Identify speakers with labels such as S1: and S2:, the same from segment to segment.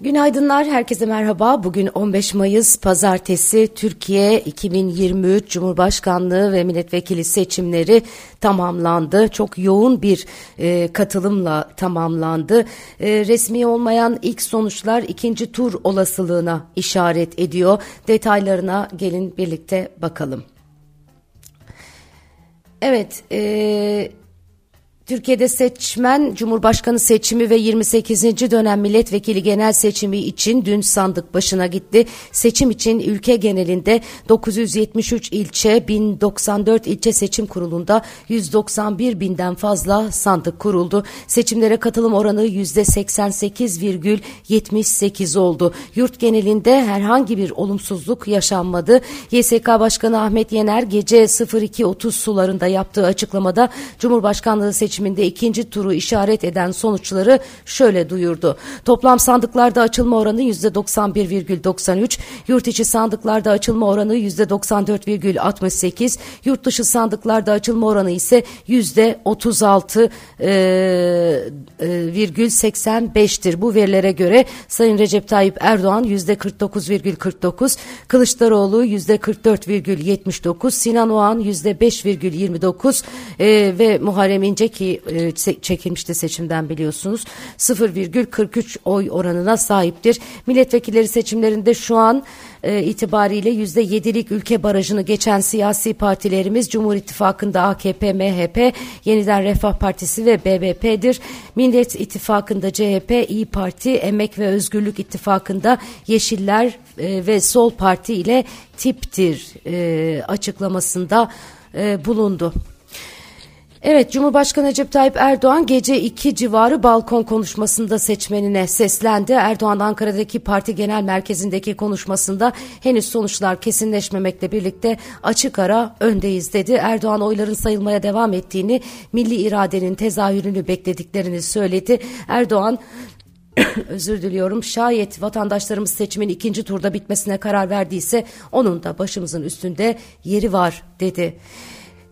S1: Günaydınlar, herkese merhaba. Bugün 15 Mayıs Pazartesi Türkiye 2023 Cumhurbaşkanlığı ve milletvekili seçimleri tamamlandı. Çok yoğun bir e, katılımla tamamlandı. E, resmi olmayan ilk sonuçlar ikinci tur olasılığına işaret ediyor. Detaylarına gelin birlikte bakalım. Evet, e, Türkiye'de seçmen Cumhurbaşkanı seçimi ve 28. dönem milletvekili genel seçimi için dün sandık başına gitti. Seçim için ülke genelinde 973 ilçe, 1094 ilçe seçim kurulunda 191 binden fazla sandık kuruldu. Seçimlere katılım oranı %88,78 oldu. Yurt genelinde herhangi bir olumsuzluk yaşanmadı. YSK Başkanı Ahmet Yener gece 02.30 sularında yaptığı açıklamada Cumhurbaşkanlığı seçimi seçiminde ikinci turu işaret eden sonuçları şöyle duyurdu. Toplam sandıklarda açılma oranı %91,93, yurt içi sandıklarda açılma oranı %94,68, yurt dışı sandıklarda açılma oranı ise %36,85'tir. E, e, Bu verilere göre Sayın Recep Tayyip Erdoğan %49,49, Kılıçdaroğlu %44,79, Sinan Oğan %5,29 e, ve Muharrem İnce ki e, çekilmişti seçimden biliyorsunuz. 0,43 oy oranına sahiptir. Milletvekilleri seçimlerinde şu an e, itibariyle yüzde yedilik ülke barajını geçen siyasi partilerimiz Cumhur İttifakı'nda AKP, MHP, Yeniden Refah Partisi ve BBP'dir. Millet İttifakı'nda CHP, İyi Parti, Emek ve Özgürlük İttifakı'nda Yeşiller e, ve Sol Parti ile tiptir e, açıklamasında e, bulundu. Evet Cumhurbaşkanı Recep Tayyip Erdoğan gece 2 civarı balkon konuşmasında seçmenine seslendi. Erdoğan Ankara'daki parti genel merkezindeki konuşmasında henüz sonuçlar kesinleşmemekle birlikte açık ara öndeyiz dedi. Erdoğan oyların sayılmaya devam ettiğini, milli iradenin tezahürünü beklediklerini söyledi. Erdoğan özür diliyorum şayet vatandaşlarımız seçimin ikinci turda bitmesine karar verdiyse onun da başımızın üstünde yeri var dedi.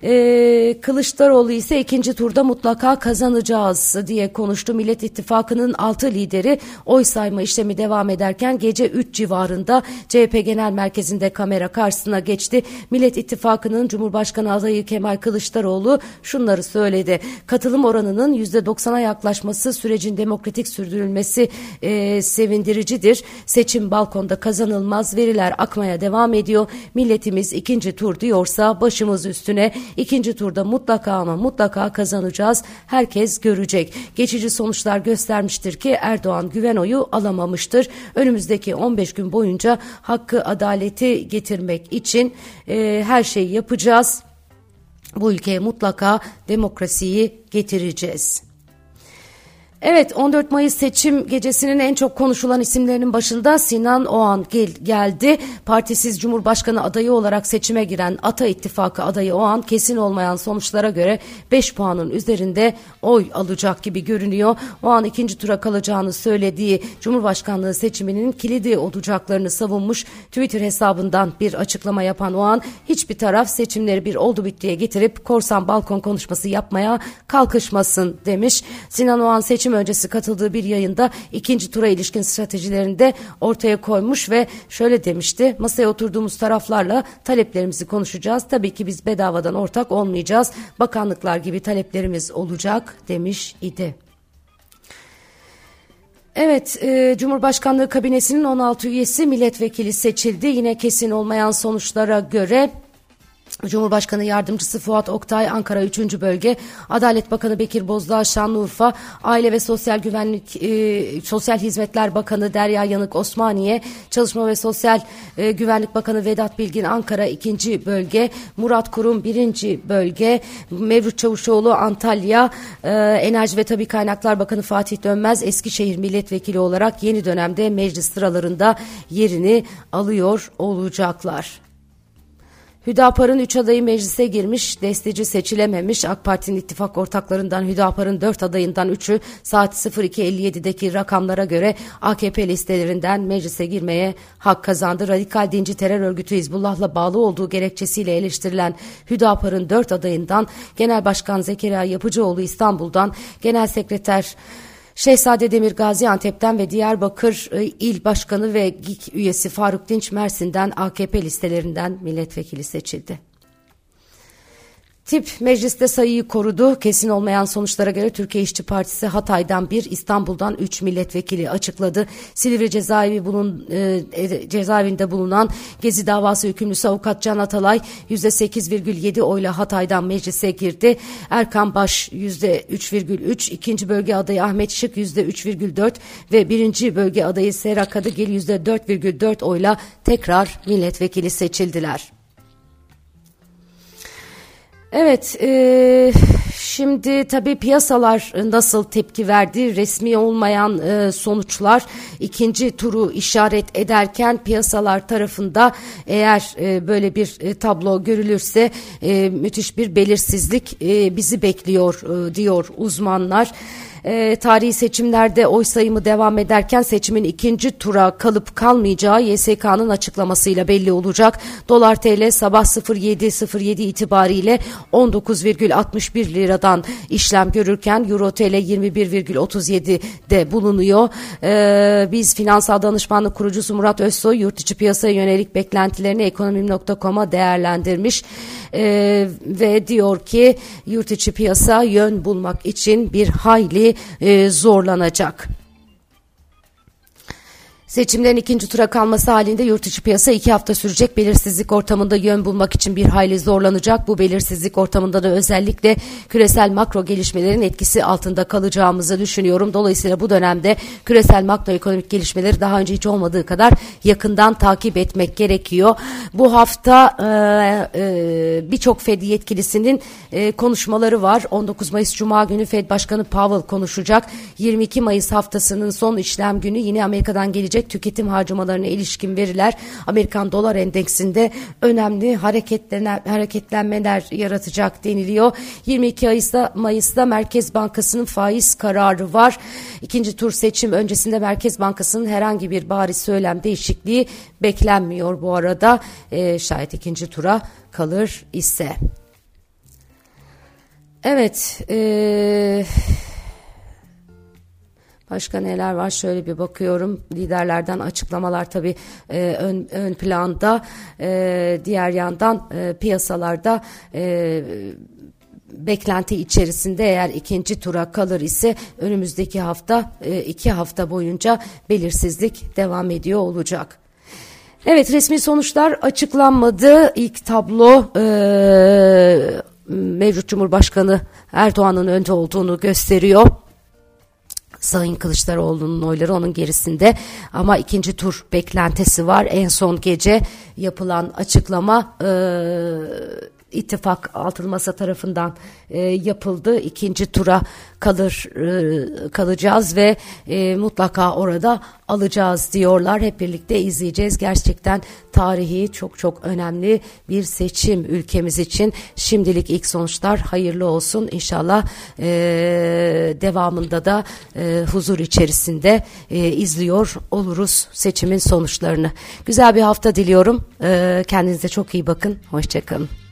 S1: Ee, Kılıçdaroğlu ise ikinci turda mutlaka kazanacağız diye konuştu. Millet İttifakı'nın altı lideri oy sayma işlemi devam ederken gece 3 civarında CHP Genel Merkezi'nde kamera karşısına geçti. Millet İttifakı'nın Cumhurbaşkanı adayı Kemal Kılıçdaroğlu şunları söyledi. Katılım oranının %90'a yaklaşması sürecin demokratik sürdürülmesi e, sevindiricidir. Seçim balkonda kazanılmaz veriler akmaya devam ediyor. Milletimiz ikinci tur diyorsa başımız üstüne İkinci turda mutlaka ama mutlaka kazanacağız. Herkes görecek. Geçici sonuçlar göstermiştir ki Erdoğan güven oyu alamamıştır. Önümüzdeki 15 gün boyunca hakkı adaleti getirmek için e, her şeyi yapacağız. Bu ülkeye mutlaka demokrasiyi getireceğiz. Evet 14 Mayıs seçim gecesinin en çok konuşulan isimlerinin başında Sinan Oğan gel geldi. Partisiz Cumhurbaşkanı adayı olarak seçime giren Ata İttifakı adayı Oğan kesin olmayan sonuçlara göre 5 puanın üzerinde oy alacak gibi görünüyor. Oğan ikinci tura kalacağını söylediği Cumhurbaşkanlığı seçiminin kilidi olacaklarını savunmuş. Twitter hesabından bir açıklama yapan Oğan hiçbir taraf seçimleri bir oldu bittiye getirip korsan balkon konuşması yapmaya kalkışmasın demiş. Sinan Oğan seçim öncesi katıldığı bir yayında ikinci tura ilişkin stratejilerini de ortaya koymuş ve şöyle demişti. Masaya oturduğumuz taraflarla taleplerimizi konuşacağız. Tabii ki biz bedavadan ortak olmayacağız. Bakanlıklar gibi taleplerimiz olacak demiş idi. Evet, e, Cumhurbaşkanlığı kabinesinin 16 üyesi milletvekili seçildi. Yine kesin olmayan sonuçlara göre Cumhurbaşkanı Yardımcısı Fuat Oktay Ankara 3. Bölge, Adalet Bakanı Bekir Bozdağ Şanlıurfa, Aile ve Sosyal Güvenlik e, Sosyal Hizmetler Bakanı Derya Yanık Osmaniye, Çalışma ve Sosyal e, Güvenlik Bakanı Vedat Bilgin Ankara 2. Bölge, Murat Kurum 1. Bölge, Mevlüt Çavuşoğlu Antalya, e, Enerji ve Tabi Kaynaklar Bakanı Fatih Dönmez Eskişehir Milletvekili olarak yeni dönemde meclis sıralarında yerini alıyor olacaklar. Hüdapar'ın üç adayı meclise girmiş, desteci seçilememiş. AK Parti'nin ittifak ortaklarından Hüdapar'ın dört adayından üçü saat 02.57'deki rakamlara göre AKP listelerinden meclise girmeye hak kazandı. Radikal dinci terör örgütü Hizbullah'la bağlı olduğu gerekçesiyle eleştirilen Hüdapar'ın dört adayından Genel Başkan Zekeriya Yapıcıoğlu İstanbul'dan, Genel Sekreter Şehzade Demir Gaziantep'ten ve Diyarbakır e, İl Başkanı ve GİK üyesi Faruk Dinç Mersin'den AKP listelerinden milletvekili seçildi. Tip mecliste sayıyı korudu. Kesin olmayan sonuçlara göre Türkiye İşçi Partisi Hatay'dan bir, İstanbul'dan üç milletvekili açıkladı. Silivri cezaevi bulun, e, e cezaevinde bulunan Gezi davası hükümlüsü avukat Can Atalay %8,7 oyla Hatay'dan meclise girdi. Erkan Baş %3,3, ikinci bölge adayı Ahmet Şık %3,4 ve birinci bölge adayı Serra Kadıgil %4,4 oyla tekrar milletvekili seçildiler. Evet, e, şimdi tabii piyasalar nasıl tepki verdi? Resmi olmayan e, sonuçlar ikinci turu işaret ederken piyasalar tarafında eğer e, böyle bir e, tablo görülürse e, müthiş bir belirsizlik e, bizi bekliyor e, diyor uzmanlar e, tarihi seçimlerde oy sayımı devam ederken seçimin ikinci tura kalıp kalmayacağı YSK'nın açıklamasıyla belli olacak. Dolar TL sabah 07.07 itibariyle 19,61 liradan işlem görürken Euro TL 21,37'de bulunuyor. Ee, biz finansal danışmanlık kurucusu Murat Özsoy yurt içi piyasaya yönelik beklentilerini ekonomim.com'a değerlendirmiş ee, ve diyor ki yurt içi piyasa yön bulmak için bir hayli e, zorlanacak. Seçimlerin ikinci tura kalması halinde yurt içi piyasa iki hafta sürecek belirsizlik ortamında yön bulmak için bir hayli zorlanacak. Bu belirsizlik ortamında da özellikle küresel makro gelişmelerin etkisi altında kalacağımızı düşünüyorum. Dolayısıyla bu dönemde küresel makroekonomik gelişmeleri daha önce hiç olmadığı kadar yakından takip etmek gerekiyor. Bu hafta e, e, birçok Fed yetkilisinin e, konuşmaları var. 19 Mayıs Cuma günü Fed Başkanı Powell konuşacak. 22 Mayıs haftasının son işlem günü yine Amerika'dan gelecek tüketim harcamalarına ilişkin veriler Amerikan dolar endeksinde önemli hareketlenmeler yaratacak deniliyor. 22 Mayıs'ta, Mayıs'ta Merkez Bankası'nın faiz kararı var. İkinci tur seçim öncesinde Merkez Bankası'nın herhangi bir bariz söylem değişikliği beklenmiyor bu arada. E, şayet ikinci tura kalır ise. Evet, e, Başka neler var şöyle bir bakıyorum liderlerden açıklamalar tabi e, ön, ön planda e, diğer yandan e, piyasalarda e, beklenti içerisinde eğer ikinci tura kalır ise önümüzdeki hafta e, iki hafta boyunca belirsizlik devam ediyor olacak. Evet resmi sonuçlar açıklanmadı. İlk tablo e, mevcut Cumhurbaşkanı Erdoğan'ın önde olduğunu gösteriyor. Sayın Kılıçdaroğlu'nun oyları onun gerisinde ama ikinci tur beklentisi var. En son gece yapılan açıklama e, ittifak altılı masa tarafından e, yapıldı. İkinci tura kalır e, kalacağız ve e, mutlaka orada alacağız diyorlar. Hep birlikte izleyeceğiz. Gerçekten tarihi çok çok önemli bir seçim ülkemiz için. Şimdilik ilk sonuçlar hayırlı olsun. İnşallah e, devamında da e, huzur içerisinde e, izliyor oluruz seçimin sonuçlarını. Güzel bir hafta diliyorum. E, kendinize çok iyi bakın. Hoşçakalın.